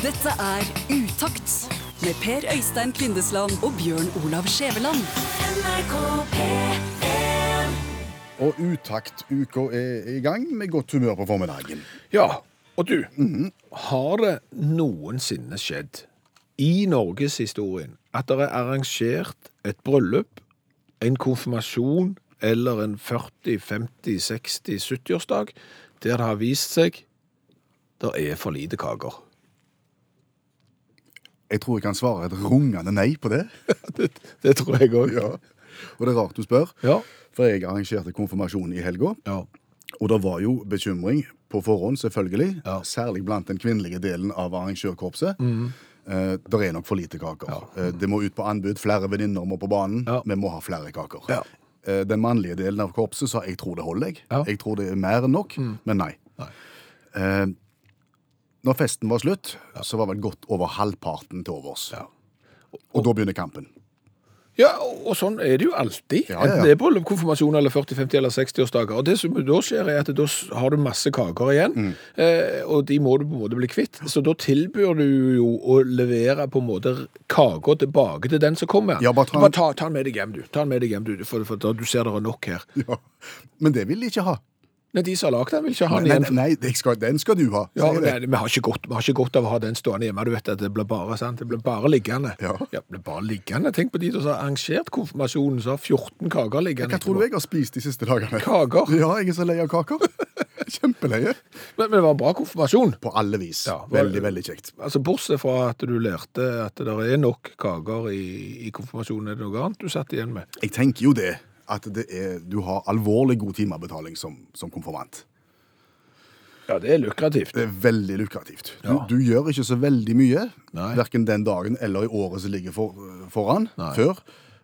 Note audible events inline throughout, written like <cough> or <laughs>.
Dette er Utakt med Per Øystein Kvindesland og Bjørn Olav Skjæveland. Og utakt-uka er i gang med godt humør på formiddagen. Ja, og du, har det noensinne skjedd i norgeshistorien at det er arrangert et bryllup, en konfirmasjon eller en 40, 50, 60, 70-årsdag der det har vist seg det er for lite kaker? Jeg tror jeg kan svare et rungende nei på det. <laughs> Det, det tror jeg òg. Ja. Og det er rart du spør, Ja. for jeg arrangerte konfirmasjon i helga. ja. Og det var jo bekymring på forhånd, selvfølgelig. Ja. Særlig blant den kvinnelige delen av arrangørkorpset. Eh, det er nok for lite kaker. Eh, det må ut på anbud. Flere venninner må på banen. Ja. Vi må ha flere kaker. Ja. Eh, den mannlige delen av korpset sa jeg tror det holder. Jeg, Ja. jeg tror det er mer enn nok, men nei. Nei. Når festen var slutt, så var vel godt over halvparten til overs. Ja. Og da begynner kampen. Ja, og, og sånn er det jo alltid. Ja, ja, ja. Enten det er bryllup, konfirmasjon eller 40, 50 eller 60-årsdager. Og det som da skjer, er at da har du masse kaker igjen, Mm. eh, og de må du på en måte bli kvitt. Så da tilbyr du jo å levere på en måte kaka tilbake til den som kommer. Ja, bare ta bare ta, ta den med deg hjem, du. Ta den med deg hjem, du, for, for da, du ser det er nok her. Ja. Men det vil de ikke ha. Nei, de som har lagd den, vil ikke ha den Nei, igjen. nei, jeg skal, den skal du ha. Ja, nei, vi, har ikke godt, vi har ikke godt av å ha den stående hjemme. Du vet at Det blir bare sant? Det blir bare liggende. Ja. det blir bare liggende. Tenk på de som har arrangert konfirmasjonen, som har 14 kaker liggende. Hva tror du jeg har spist de siste dagene? Kaker. Ja, jeg er så lei av kaker. <laughs> Kjempeleie. Men, men det var en bra konfirmasjon. På alle vis. Ja, var- veldig, veldig kjekt. Altså Bortsett fra at du lærte at det er nok kaker i, i konfirmasjonen, er det noe annet du satt igjen med? Jeg tenker jo det, at det er, du har alvorlig god timebetaling som, som konfirmant. Ja, det er lukrativt. Det er veldig lukrativt. Du, Ja. du gjør ikke så veldig mye, Nei. hverken den dagen eller i året som ligger for, foran, Nei. før,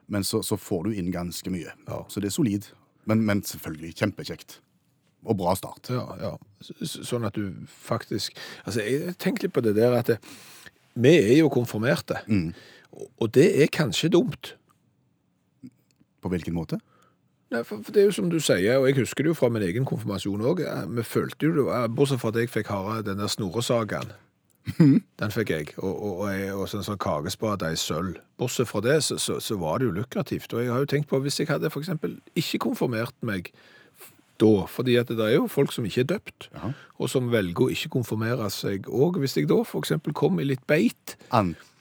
men så, så får du inn ganske mye. Ja. Så det er solid, men, men selvfølgelig kjempekjekt. Og bra start. Ja, ja. Så- så- Sånn at du faktisk Altså, jeg tenkte litt på det der at det, vi er jo konfirmerte, og, og det er kanskje dumt. På hvilken måte? Nei, for, for det er jo som du sier, og jeg husker det jo fra min egen konfirmasjon òg. Vi følte jo det, bortsett fra at jeg fikk høre den der snoresagaen. Den fikk jeg, og, og, og, jeg- og sånn sånn kakespade i sølv. Bortsett fra det, så, så, så var det jo lukrativt. Og jeg har jo tenkt på, hvis jeg hadde eksempel ikke konfirmert meg da, fordi at det er jo folk som ikke er døpt, Aha. og som velger å ikke konfirmere seg. òg, hvis jeg da eksempel kom i litt beit,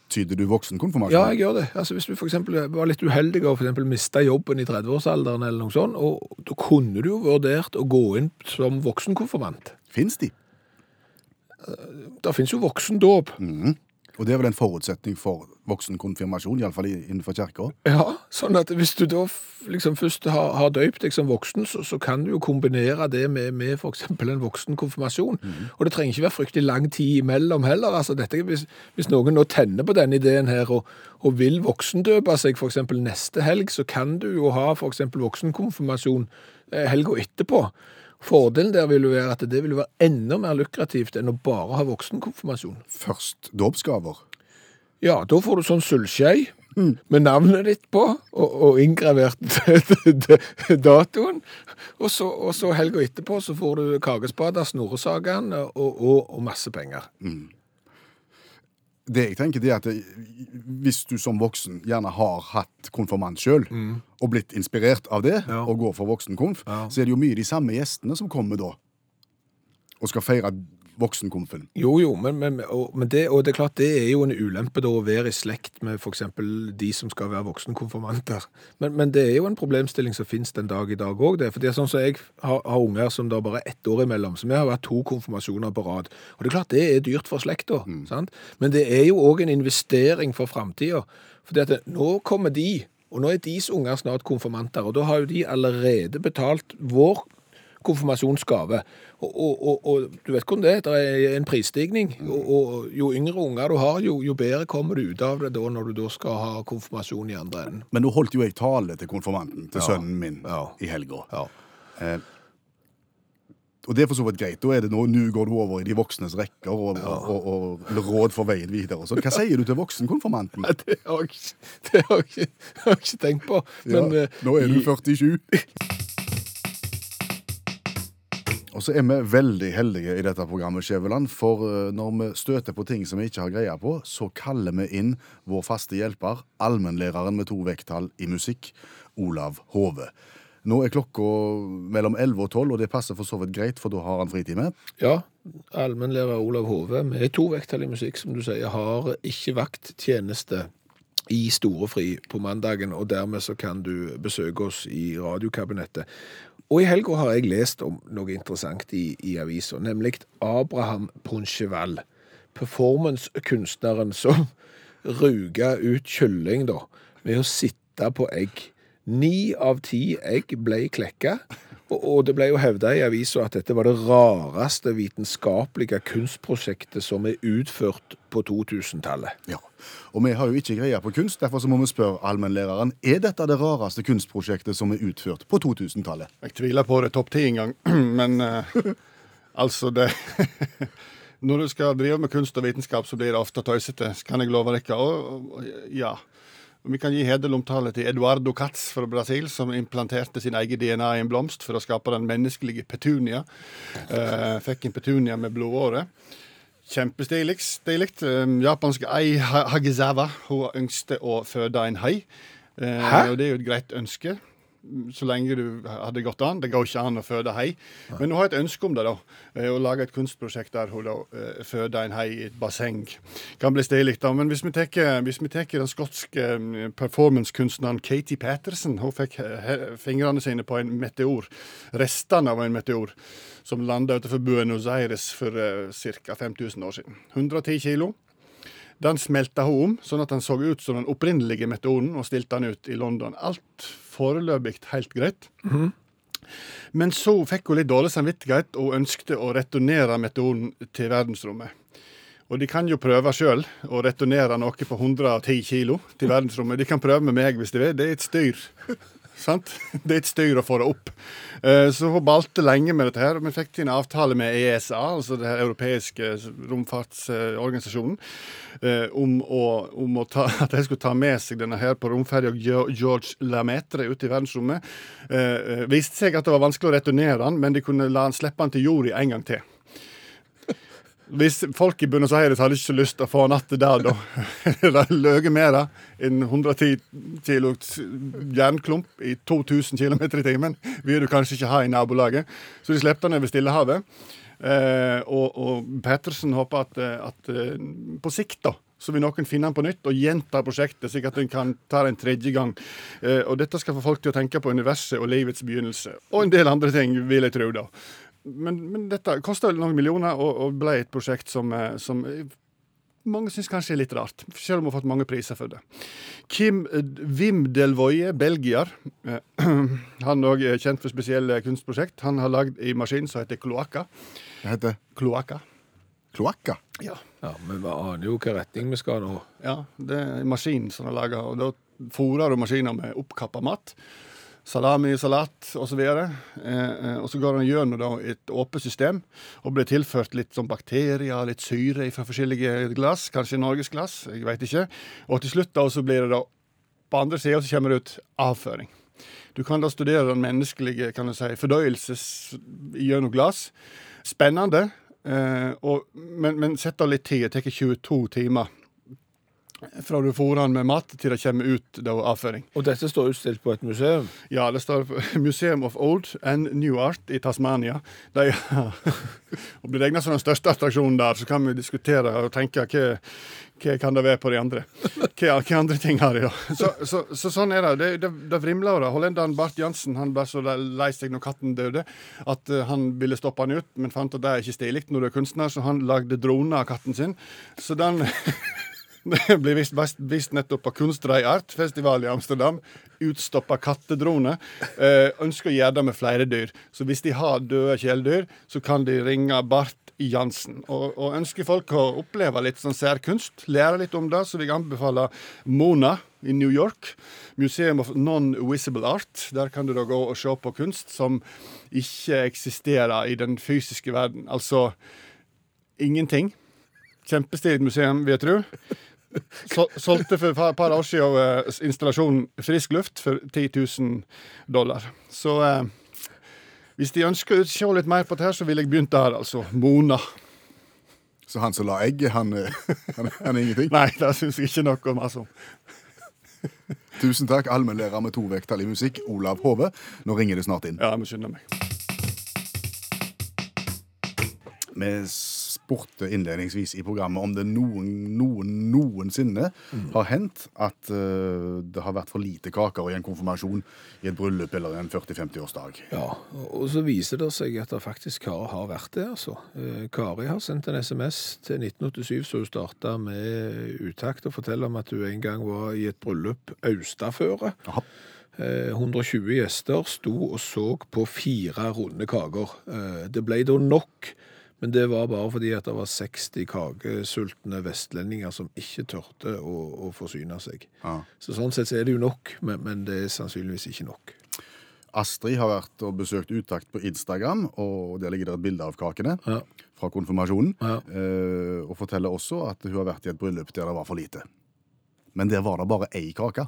Antyder du voksenkonfirmasjon? ja, jeg gjør det. Altså, hvis du for eksempel var litt uheldig og for mista jobben i 30-årsalderen, eller noe sånt, og da kunne du jo vurdert å gå inn som voksenkonfirmant. Fins de? Det finnes jo voksendåp. Og det er vel en forutsetning for voksenkonfirmasjon, iallfall innenfor kirka? Ja, sånn at hvis du da liksom først har, har døypt deg som voksen, så, så kan du jo kombinere det med, med eksempel en voksenkonfirmasjon. Og det trenger ikke være fryktelig lang tid imellom heller. Altså dette, hvis, hvis noen nå tenner på denne ideen her og, og vil voksendøpe seg eksempel neste helg, så kan du jo ha eksempel voksenkonfirmasjon eh, helga etterpå. Fordelen der vil jo være at det vil være enda mer lukrativt enn å bare ha voksenkonfirmasjon. Først dåpsgaver. Ja, da får du sånn sølvskjei med navnet ditt på, og, og inngravert <laughs> datoen. Og så, og så helga etterpå så får du kakespader, snoresagaen og, og, og masse penger. Det jeg tenker det er at det, Hvis du som voksen gjerne har hatt konfirmant sjøl, og blitt inspirert av det, Ja. og går for voksenkonf, Ja. så er det jo mye de samme gjestene som kommer da, og skal feire voksenkonfen. Jo, jo, men, men, og, men det, og det er klart det er jo en ulempe da å være i slekt med eksempel de som skal være voksenkonfirmanter. Men, men det er jo en problemstilling som finnes den dag i dag òg. For det er sånn som jeg har, har unger som da bare ett år imellom, så vi har vært to konfirmasjoner på rad. Og det er klart det er dyrt for slekta, sant? men det er jo òg en investering for framtida. For det at nå kommer de, og nå er deres unger snart konfirmanter, og da har jo de allerede betalt vår konfirmasjonsgave. Og, og, og, du vet hvordan det er, det er en prisstigning. Og, og jo yngre unger du har, jo, jo bedre kommer du ut av det da når du da skal ha konfirmasjon i andre enden. Men nå holdt jo jeg tale til konfirmanten, til Ja. sønnen min, Ja. i helga. Ja. Og det er for så vidt greit. Da er det nå, nå går du over i de voksnes rekker og, og, og, og råd for veien videre. sånn. Hva sier du til voksenkonfirmanten? <laughs> Det har jeg ikke, det har jeg ikke, ikke tenkt på. Men, ja, eh, nå er du i- 47. <laughs> Og så er vi veldig heldige i dette programmet, Skjæveland, for eh, når vi støter på ting som vi ikke har greie på, så kaller vi inn vår faste hjelper, allmennlæreren med to vekttall i musikk, Olav Hove. Nå er klokka mellom 11 og 12, og det passer for så vidt greit, for da har han fritime. Ja, allmennlærer Olav Hove med to vekttall i musikk, som du sier, har ikke vakttjeneste i storefri på mandagen, og dermed så kan du besøke oss i radiokabinettet. Og i helga har jeg lest om noe interessant i, i avisa, nemlig Abraham Poncheval, performancekunstneren som <laughs> ruga ut kylling da, med å sitte på egg. Ni av ti egg ble klekka, og, det ble jo hevda i avisa at dette var det rareste vitenskapelige kunstprosjektet som er utført på 2000-tallet. Ja, Og vi har jo ikke greie på kunst, derfor så må vi spørre allmennlæreren er dette det rareste kunstprosjektet som er utført på 2000-tallet. Jeg tviler på det topp ti engang, <clears throat> men uh, <laughs> altså det <laughs> Når du skal drive med kunst og vitenskap, så blir det ofte tøysete, kan jeg love dere. Og, og, ja. Vi kan gi hederlig til Eduardo Katz fra Brasil, som implanterte sin egen DNA i en blomst for å skape den menneskelige petunia. Eh, fikk en petunia med blodåre. Kjempestilig. stilig. Eh, japanske Ei Ha- Hagizawa hun ønsket å føde en hai. Eh, Hæ? Og det er jo et greit ønske. Så lenge du hadde gått an. Det går ikke an å føde hei. Men hun har et ønske om det, da. eh, Å lage et kunstprosjekt der hun da eh, føder en hei i et basseng. Kan bli stilig, da. Men hvis vi tar hvis vi tar den skotske eh, performancekunstneren Katie Patterson Hun fikk eh, fingrene sine på en meteor. Restene av en meteor. Som landa utenfor Buenos Aires for uh, ca. 5000 år siden. 110 kilo. Den smelta hun om, sånn at den så ut som den opprinnelige meteoren, og stilte den ut i London. Alt foreløpig helt greit. Men så fikk hun litt dårlig samvittighet og ønskte å returnere meteoren til verdensrommet. Og de kan jo prøve sjøl å returnere noe på 110 kilo til verdensrommet. De kan prøve med meg hvis de vil. Det er et styr. <laughs> Sant? <laughs> Det er ikke styr å få det opp. Eh, Så hun balte lenge med dette her, og vi fikk til en avtale med ESA, altså den europeiske romfartsorganisasjonen, eh, om, å, om å ta, <laughs> at de skulle ta med seg denne her på romferja Geo- George Lametre ut i verdensrommet. Eh, Viste seg at det var vanskelig å returnere den, men de kunne la den slippe den til jorda en gang til. Hvis folk i Buenos Aires hadde ikke lyst til å få natt der, da <laughs> Eller løyet mer det. enn 110 kilo jernklump i 2000 km i timen. Vil du kanskje ikke ha i nabolaget. Så de slapp den over Stillehavet. Eh, og, og Pettersen håper at, eh, at eh, på sikt da, så vil noen finne den på nytt og gjenta prosjektet, slik at en kan ta det en tredje gang. Eh, og dette skal få folk til å tenke på universet og livets begynnelse. Og en del andre ting, vil jeg tro, da. Men, men dette kosta noen millioner og, og ble et prosjekt som, eh, som mange syns kanskje er litt rart, selv om hun har fått mange priser for det. Kim eh, Wim Delvoye, belgier, eh, <clears throat> han òg er kjent for spesielle kunstprosjekt. Han har lagd en maskin som heter Kloakka. Hva heter Kloakka. kloakka. Ja. Ja, men vi aner jo hva retning vi skal nå. ja, det er en maskin som er laga, og da fôrer du maskiner med oppkappa mat. Salami, salat osv. Eh, eh, og så går han gjennom da et åpent system og blir tilført litt sånn bakterier, litt syre fra forskjellige glass, kanskje norgesglass, jeg veit ikke. Og til slutt da så blir det da på andre sida så kommer det ut avføring. Du kan da studere den menneskelige kan du si, fordøyelses gjennom glass. Spennende, eh, og, men, men sett av litt tid. Det tar 22 timer fra du fôrer den med mat til det kommer ut da avføring. Og dette står utstilt på et museum. Ja, det står <laughs> Museum of Old and New Art i Tasmania. De, <laughs> og blir regna som den største attraksjonen der, så kan vi diskutere og tenke hva, hva kan det være på de andre. <laughs> Hva, hva andre ting har de, da? Så, så, så sånn er det. Det, det, det vrimler. da. Hollenderen Bart Jansen han ble så lei seg når katten døde, at eh, han ville stoppe han ut, men fant at det er ikke stilig når du er kunstner, så han lagde drone av katten sin. Så den Det blir vist, nettopp på Kunstdrei Art Festival i Amsterdam. Utstoppa kattedrone. Eh, ønsker å gjøre det med flere dyr. Så hvis de har døde kjæledyr, så kan de ringe Bart Jansen. Og, og ønsker folk å oppleve litt sånn særkunst, lære litt om det, så vil jeg anbefale Mona i New York. Museum of Non-Visible Art. Der kan du da gå og se på kunst som ikke eksisterer i den fysiske verden. Altså ingenting. Kjempestilig museum, vil jeg tro. Sol- Solgte for et par, år siden eh, installasjonen Frisk luft for 10 000 dollar. Så eh, Hvis de ønsker å se litt mer på det her, så vil jeg begynt der, altså. Mona. Så han som la egg, han, eh, <laughs> han, han er ingenting? Nei, det syns jeg ikke noe om. om. Tusen takk, allmennlærer med to vekttall i musikk, Olav Hove. Nå ringer det snart inn. Ja, jeg må skynde meg. Vi spurte innledningsvis i programmet om det noen, noen noensinne har hendt at uh, det har vært for lite kaker i en konfirmasjon, i et bryllup eller en 40-50-årsdag. Ja, og- så viser det seg at det faktisk har, har vært det, altså. Eh, Kari har sendt en SMS til 1987, så hun starta med utakt og forteller om at hun en gang var i et bryllup Austaføre. Jaha. Eh, 120 gjester sto og så på fire runde kaker. Eh, Det ble da nok, men det var bare fordi at det var 60 kakesultne vestlendinger som ikke tørte å, å forsyne seg. Ja. Så sånn sett så er det jo nok, men, men det er sannsynligvis ikke nok. Astrid har vært og besøkt Utakt på Instagram, og der ligger det et bilde av kakene Ja. fra konfirmasjonen. Ja. eh, Og forteller også at hun har vært i et bryllup der det var for lite. Men der var det bare ei kake.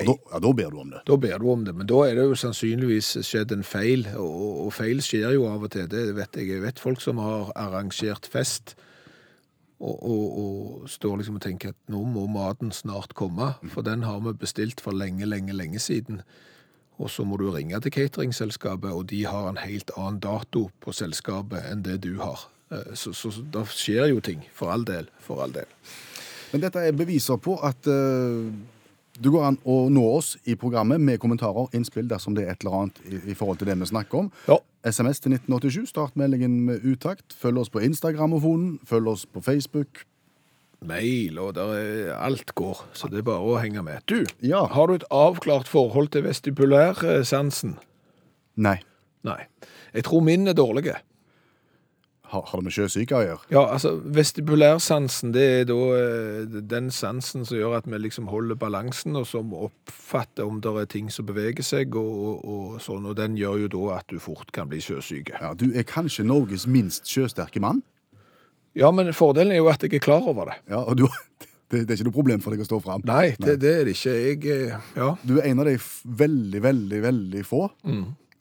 Og da, ja, da ber du om det. Da ber du om det, men da er det jo sannsynligvis skjedd en feil, og, og feil skjer jo av og til. Det vet jeg. Jeg vet folk som har arrangert fest, og, og, og står liksom og tenker at nå må maten snart komme, for den har vi bestilt for lenge, lenge, lenge siden. Og så må du ringe til cateringselskapet, og de har en helt annen dato på selskapet enn det du har. Eh, Så, så, så da skjer jo ting, for all del, for all del. Men dette er beviser på at eh, det går an å nå oss i programmet med kommentarer, innspill, dersom det er et eller annet i, i forhold til det vi snakker om. Ja. SMS til 1987, start meldingen med utakt. Følg oss på Instagramofonen, følg oss på Facebook. Mail, og der er, alt går, så det er bare å henge med. Du, Ja. har du et avklart forhold til vestibulærsansen? Nei. Nei. Jeg tror min er dårlige. Har, har det med sjøsyke å gjøre? Ja, altså, vestibulærsansen, det er da eh, den sansen som gjør at vi liksom holder balansen, og som oppfatter om det er ting som beveger seg, og, og, og sånn, og den gjør jo da at du fort kan bli sjøsyke. Ja, du er kanskje Norges minst sjøsterke mann. Ja, men fordelen er jo at jeg er klar over det. Ja, og du, <laughs> det, det er ikke noe problem for deg å stå fram. Nei, det, det er det ikke. Jeg, eh, ja. Du er en av de veldig, veldig, veldig få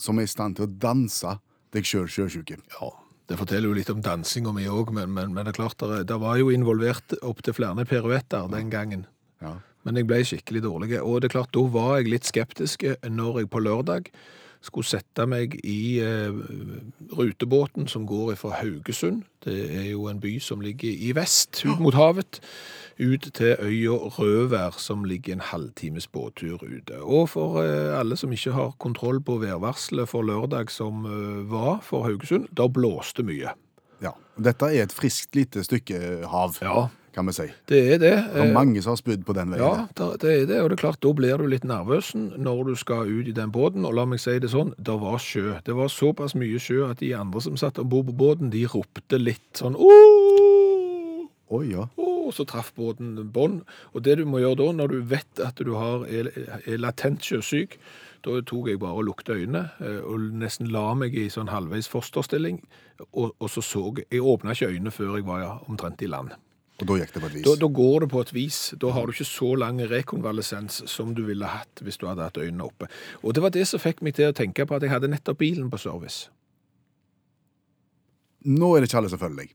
som er i stand til å danse deg sjøl sjøsjuke. Ja, det forteller jo litt om dansinga mi òg, men, men, men det er klart, det, var jo involvert opptil flere piruetter den gangen. Ja. Men jeg ble skikkelig dårlig. Og det er klart, da var jeg litt skeptisk når jeg på lørdag skulle sette meg i eh, rutebåten som går fra Haugesund. Det er jo en by som ligger i vest, ut mot havet. Ut til øya Røvær, som ligger en halvtimes båttur ute. Og for eh, alle som ikke har kontroll på værvarselet for lørdag som eh, var for Haugesund, da blåste mye. ja. Dette er et friskt lite stykke hav, Ja. Kan vi si. Det er det. Det er Eh, mange som har spydd på den veien. Ja, det er det, og det er klart, da blir du litt nervøs når du skal ut i den båten, og la meg si det sånn, det var sjø. Det var såpass mye sjø at de andre som satt ombord på båten, de ropte litt sånn «Åh!» Ja. Og så traff båten bånd. Og det du må gjøre da, når du vet at du har, er, er latent sjøsyk, da tok jeg bare og lukte øynene, eh, og nesten la meg i sånn halvveis fosterstilling, og, og så så jeg, jeg åpnet ikke øynene før jeg var ja, omtrent i land. Og da gikk det på et vis. Da, da går det på et vis. Da har du ikke så lang rekonvalesens som du ville hatt hvis du hadde hatt øynene oppe. Og det var det som fikk meg til å tenke på at jeg hadde nettopp bilen på service. Nå er det ikke alle som følger deg.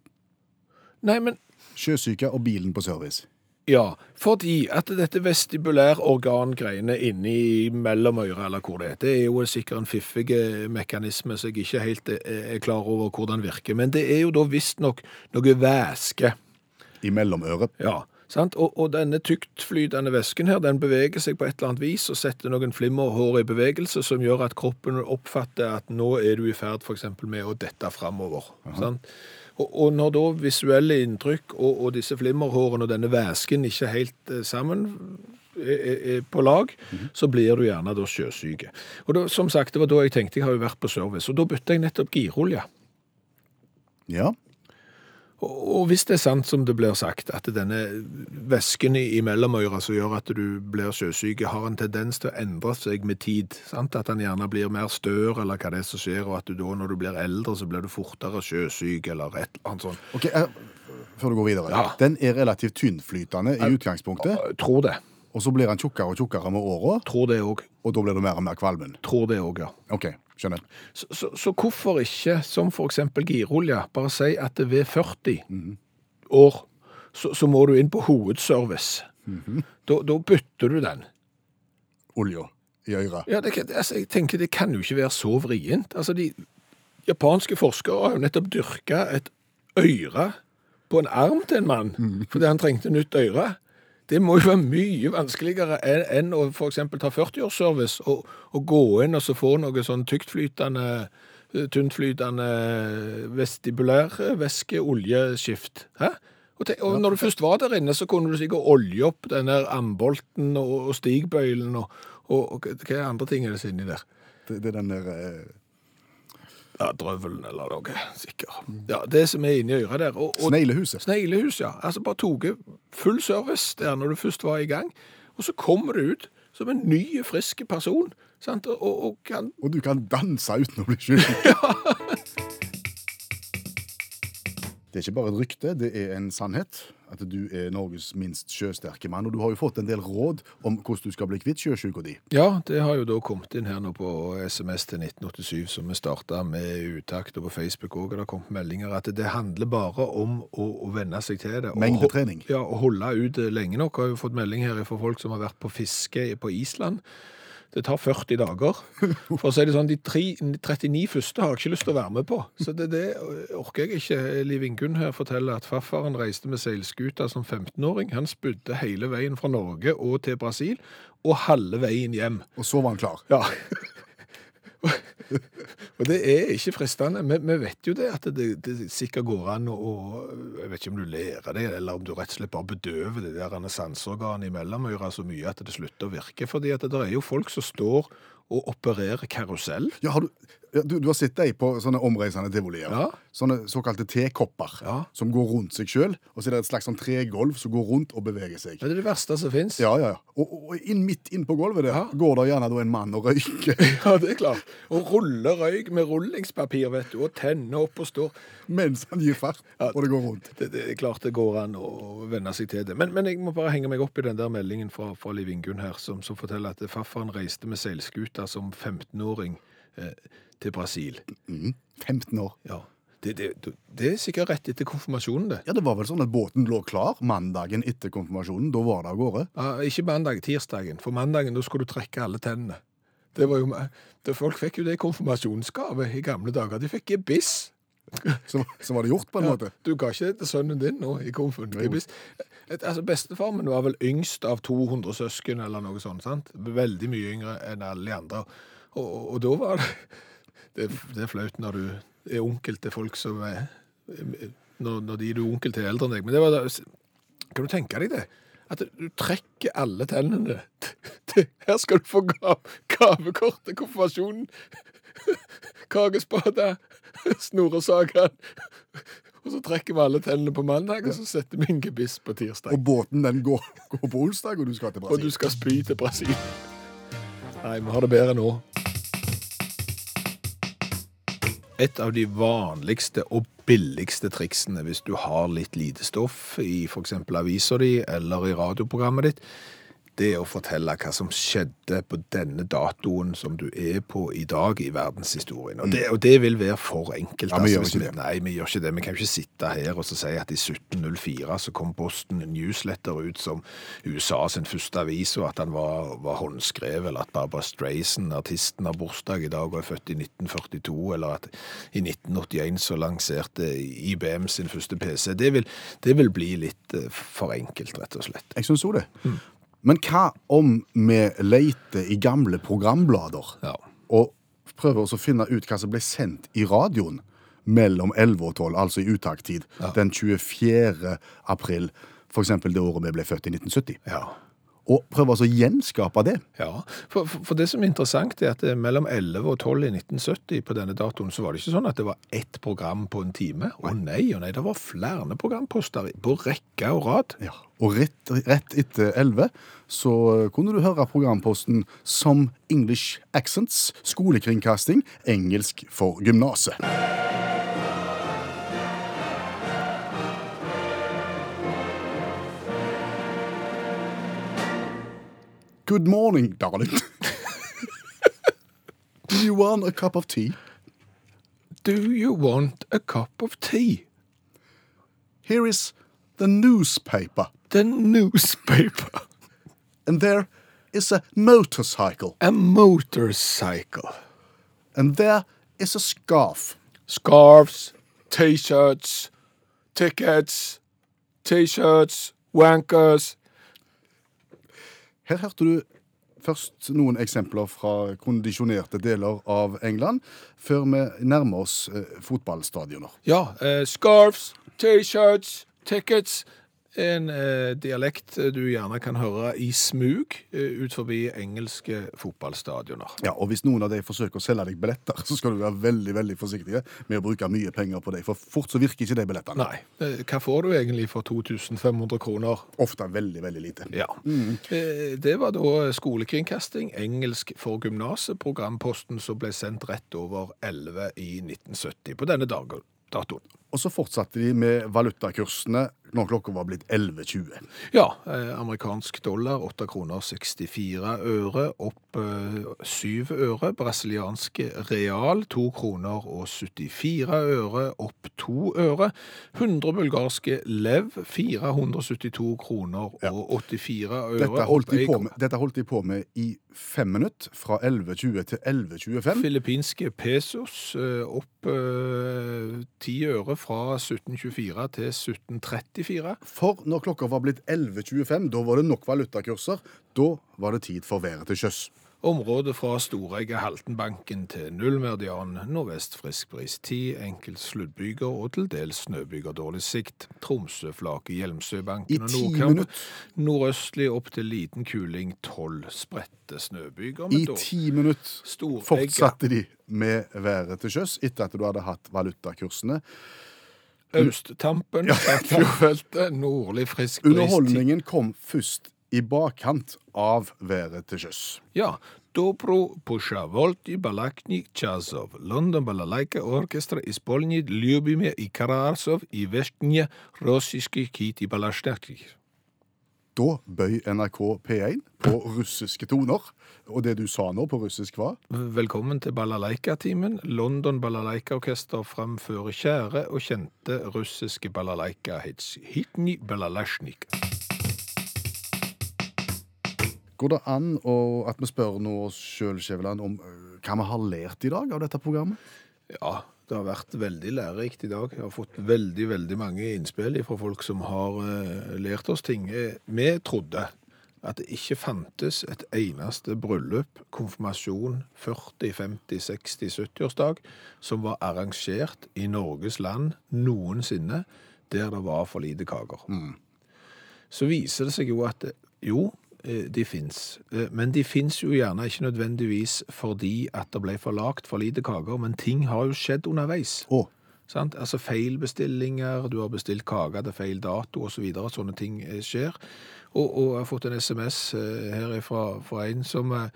Nei, men Sjøsyke og bilen på service. ja, fordi at dette vestibulærorgangreiene inni mellomøyra, eller hvor det er, det er jo sikkert en fiffig mekanisme, som jeg ikke helt er, er klar over hvordan virker. Men det er jo da visstnok noe væske. I mellomøret. Ja, sant? Og, og denne tyktflytende væsken her, den beveger seg på et eller annet vis og setter noen flimmerhår i bevegelse som gjør at kroppen oppfatter at nå er du i ferd eksempel med å dette fremover. Og, og når da visuelle inntrykk og, og disse flimmerhårene og denne væsken ikke helt eh, sammen er, på lag, så blir du gjerne da sjøsyke. Og da, som sagt, det var da jeg tenkte jeg har jo vært på service, og da bytta jeg nettopp girolje. Ja. Og hvis det er sant som det blir sagt, at denne væsken i mellomøyra som gjør at du blir sjøsyk, har en tendens til å endre seg med tid, sant? at den gjerne blir mer stør, eller hva det er som skjer, og at du da, når du blir eldre, så blir du fortere sjøsyk, eller et eller annet sånt. Ok, eh, Før du går videre. Ja. Den er relativt tynnflytende i utgangspunktet, Jeg tror det. Og så blir han tjukkere og tjukkere med åra, Tror det òg. og da blir det mer og mer kvalmen. Tror det òg, ja. OK, skjønner. Så, så, så hvorfor ikke, som eksempel girolje, bare si at det ved 40 år, så, så må du inn på hovedservice. da, da bytter du den. Olja i øret. Ja, det, altså, jeg tenker det kan jo ikke være så vrient. Altså, de japanske forskere har jo nettopp dyrka et øre på en arm til en mann, fordi han trengte nytt øre. Det må jo være mye vanskeligere enn å eksempel ta 40-årsservice og, og gå inn og så få noe sånn tyktflytende, eh, tyntflytende vestibulærvæske oljeskift. Hæ? Og, te, og når du først var der inne, så kunne du sikkert olje opp den der ambolten og, og stigbøylen og, og, hva andre ting er det inni der? Det, det er den der eh, Ja, drøvelen eller noe, sikkert. Ja, det som er inni øret der. Og, og sneglehuset. Sneglehus, ja. Altså bare tok full service der når du først var i gang, og så kommer du ut som en ny, frisk person, sant? Og, og, kan Og du kan danse uten å bli skyldig. <laughs> Det er ikke bare et rykte, det er en sannhet at du er Norges minst sjøsterke mann. Og du har jo fått en del råd om hvordan du skal bli kvitt sjøsjuka di. Ja, det har jo da kommet inn her nå på SMS til 1987, som vi starta med utakt, og på Facebook òg har det kommet meldinger at det handler bare om å, å venne seg til det. Mengdetrening. Ja, og holde ut lenge nok. Jeg Har jo fått melding her fra folk som har vært på fiske på Island. Det tar 40 dager. For å si det sånn, de tre, 39 første har jeg ikke lyst til å være med på. Så det, det orker jeg ikke. Liv Ingunn her forteller at farfaren reiste med seilskuta som 15-åring. Han spydde hele veien fra Norge og til Brasil, og halve veien hjem. Og så var han klar. Ja. <laughs> <laughs> og det er ikke fristende. Vi, vet jo det, at det, det sikkert går an å Jeg vet ikke om du lærer det, eller om du rett og slett bare bedøver det der sanseorganet i mellomøra så mye at det slutter å virke. fordi at det er jo folk som står og opererer karusell. Ja, har du, du, du har sett deg på sånne omreisende tivolier. Ja. Sånne såkalte tekopper Ja. som går rundt seg sjøl. Og så er det et slags sånn tregolv som går rundt og beveger seg. Det er det verste som fins. Ja, ja, ja. Og, og inn, midt inn på gulvet der Ja. går det gjerne en mann og røyker <laughs> ja, det er klart. Og ruller røyk med rullingspapir, vet du, og tenner opp og står. mens han gir fart, og det går rundt. Det, det er klart det går an å venne seg til det. Men, men jeg må bare henge meg opp i den der meldingen fra, fra Liv Ingunn her, som, som forteller at farfaren reiste med seilskuta som 15-åring eh, til Brasil. 15 år. Ja. Det, det, det er sikkert rett etter konfirmasjonen, det. Ja, Det var vel sånn at båten lå klar mandagen etter konfirmasjonen. Da var det av gårde. Ja, ikke mandag, tirsdagen. For mandagen da skulle du trekke alle tennene. Det var jo, det, folk fikk jo det i konfirmasjonsgave i gamle dager. De fikk gebiss. <laughs> Så, som var det gjort, på en måte. Du ga ikke det til sønnen din nå i konfen. Altså, Bestefar min var vel yngst av 200 søsken, eller noe sånt. sant? Veldig mye yngre enn alle de andre. Og, og, og da var det, det Det er flaut når du er onkel til folk som er Når, når de er du onkel til eldre enn deg. Men det var da, kan du tenke deg det? At du trekker alle tennene. Her skal du få gav, gavekort til konfirmasjonen. <laughs> Kakespade, <laughs> snoresager. Og så trekker vi alle tennene på mandag, og så setter vi en gebiss på tirsdag. Og båten den går, går på onsdag, og du skal til Og du skal spy til Brasil. Nei, vi har det bedre nå. Et av de vanligste og billigste triksene hvis du har litt lite stoff i f.eks. avisa di eller i radioprogrammet ditt, det å fortelle hva som skjedde på denne datoen som du er på i dag i verdenshistorien. Og det, og det vil være for enkelt. Ja, vi gjør ikke vi- det. Nei, vi gjør ikke det. Vi kan ikke sitte her og så si at i 1704 så kom Boston Newsletter ut som USA sin første avis, og at han var, var håndskrevet, eller at Barbara Streisand, artisten, har bursdag i dag og er født i 1942, eller at i 1981 så lanserte IBM sin første PC. Det vil, det vil bli litt eh, for enkelt, rett og slett. Jeg syns òg det. Men hva om vi leter i gamle programblader Ja. og prøver å finne ut hva som ble sendt i radioen mellom 11 og 12, altså i uttaktid, den 24. april, f.eks. det året vi ble født i 1970? Ja. Og prøve å gjenskape det. Ja, for, for, det som er interessant er at er mellom 11 og 12 i 1970 på denne datoen, så var det ikke sånn at det var ett program på en time. Å nei, å nei, det var flere programposter på rekke og rad. Ja. Og rett, rett etter 11 så kunne du høre programposten som English Accents, skolekringkasting, engelsk for gymnaset. Good morning, darling. <laughs> Do you want a cup of tea? Do you want a cup of tea? Here is the newspaper. The newspaper. And there is a motorcycle. A motorcycle. And there is a scarf. Scarves, t-shirts, tickets, t-shirts, wankers. Her hørte du først noen eksempler fra kondisjonerte deler av England, før vi nærmer oss eh, fotballstadioner. Ja, eh, scarves, t-shirts, tickets. En eh, dialekt du gjerne kan høre i smug eh, ut forbi engelske fotballstadioner. Ja, og Hvis noen av de forsøker å selge deg billetter, så skal du være veldig veldig forsiktige med å bruke mye penger på dem, for fort så virker ikke de billettene. Nei, eh, hva får du egentlig for 2500 kroner? Ofte veldig, veldig lite. Ja. Eh, Det var da skolekringkasting, engelsk for gymnaset, programposten som ble sendt rett over 11 i 1970 på denne dag- datoen. Og så fortsatte de med valutakursene når klokka var blitt 11.20. Ja, eh, amerikansk dollar 8 kroner 64 øre, opp eh, 7 øre. Brasiliansk real 2 kroner og 74 øre, opp 2 øre. 100 bulgarske lev 472 kroner og 84 øre. Dette holdt, de på med, dette holdt de på med i fem minutter, fra 11.20 til 11.25. Filippinske pesos eh, opp eh, 10 øre fra 1724 til 1734. For når klokka var blitt 11.25, da var det nok valutakurser. Da var det tid for været til sjøs. Området fra Storegge Haltenbanken til Nullmeridian, nordvest friskbris 10, enkelt sluddbyger og til dels snøbyger dårlig sikt. Tromsø, Flake, Hjelmsøbanken og Nordkamp. Nordøstlig opp til liten kuling 12 spredte snøbyger. I ti minutter fortsatte de med været til sjøs etter at du hadde hatt valutakursene. Østtampen, <laughs> Fjordfeltet, nordlig frisk bris 10. Underholdningen kom først i bakkant av været til sjøs. Ja, Dobro Pushavolti Balaknik Chazov, London Balalaika Orkestra Ispolnij Ljubimir i Kararsov i Vestnje russiske Kiti Balashtakti. Da bøy NRK P1 på russiske toner. Og det du sa nå på russisk var Velkommen til Balalaika-timen. London Balalaika-orkester framfører kjære og kjente russiske balalaika-hits. Hitni Balalashnik. Går det an å, at vi spør nå oss sjøl, Skjæveland, om øh, hva vi har lært i dag av dette programmet? Ja, det har vært veldig lærerikt i dag. Jeg har fått veldig, veldig mange innspill fra folk som har eh, lært oss ting. Eh, Vi trodde at det ikke fantes et eneste bryllup, konfirmasjon, 40, 50, 60, 70-årsdag som var arrangert i Norges land noensinne der det var for lite kaker. Så viser det seg jo at eh, jo, de fins. Eh, Men de fins jo gjerne ikke nødvendigvis fordi at det ble for lagt for lite kaker, men ting har jo skjedd underveis. Oh. Sant? Altså feilbestillinger, du har bestilt kake til feil dato osv. Så videre, sånne ting eh, skjer. Og, og jeg har fått en SMS eh, her fra, fra en som eh,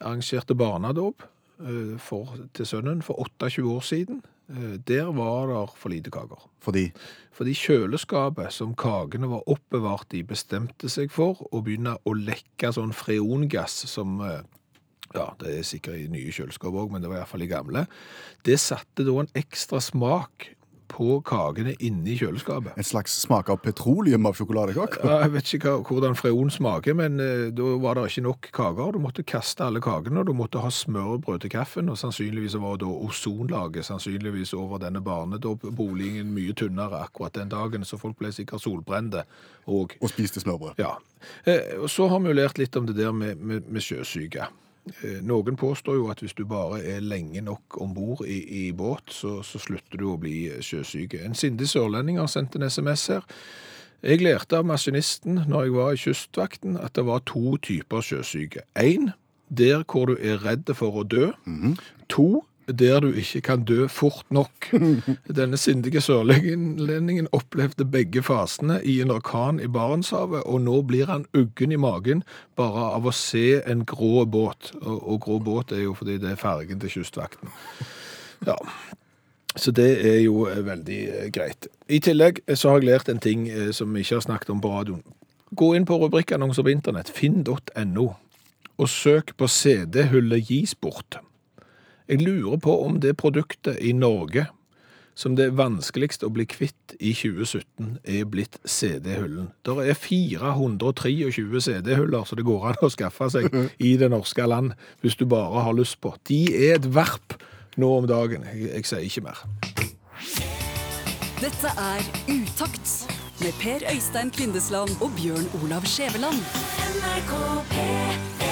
arrangerte barnedåp eh, til sønnen for 28 år siden. Eh, Der var det for lite kaker. fordi Fordi kjøleskapet som kakene var oppbevart i, bestemte seg for å begynne å lekke sånn freongass som eh, Ja, det er sikkert i nye kjøleskap òg, men det var iallfall i gamle. Det satte da en ekstra smak på kakene inni kjøleskapet. en slags smak av petroleum av sjokoladekake? Ja, jeg vet ikke hvordan freon smaker, men eh, da var det ikke nok kaker. Du måtte kaste alle kakene, og du måtte ha smørbrød til kaffen, og sannsynligvis var da ozonlaget sannsynligvis over denne barnedåpboligen mye tynnere akkurat den dagen, så folk ble sikkert solbrente. Og Og spiste smørbrød. ja. Eh, og så har vi jo lært litt om det der med, med, med sjøsyke. Eh, Noen påstår jo at hvis du bare er lenge nok om bord i, i båt, så, så slutter du å bli sjøsyk. En sindig sørlending har sendt en SMS her. Jeg lærte av maskinisten når jeg var i kystvakten at det var to typer sjøsyke. Én, der hvor du er redd for å dø. To, der du ikke kan dø fort nok. <laughs> Denne sindige sørlendingen opplevde begge fasene i en orkan i Barentshavet, og nå blir han uggen i magen bare av å se en grå båt. Og, og grå båt er jo fordi det er fargen til kystvakten. Ja, så det er jo eh, veldig eh, greit. I tillegg eh, så har jeg lært en ting som vi ikke har snakket om på radioen. Gå inn på rubrikkannonser på internett, finn.no. og søk på CD-hullet gis bort. Jeg lurer på om det produktet i Norge som det er vanskeligst å bli kvitt i 2017, er blitt CD-hullen. Det er 423 CD-huller så det går an å skaffe seg i det norske land hvis du bare har lyst på. De er et verp nå om dagen. Jeg, jeg sier ikke mer. Dette er Utakt med Per Øystein Kvindesland og Bjørn Olav Skjæveland. NRK P3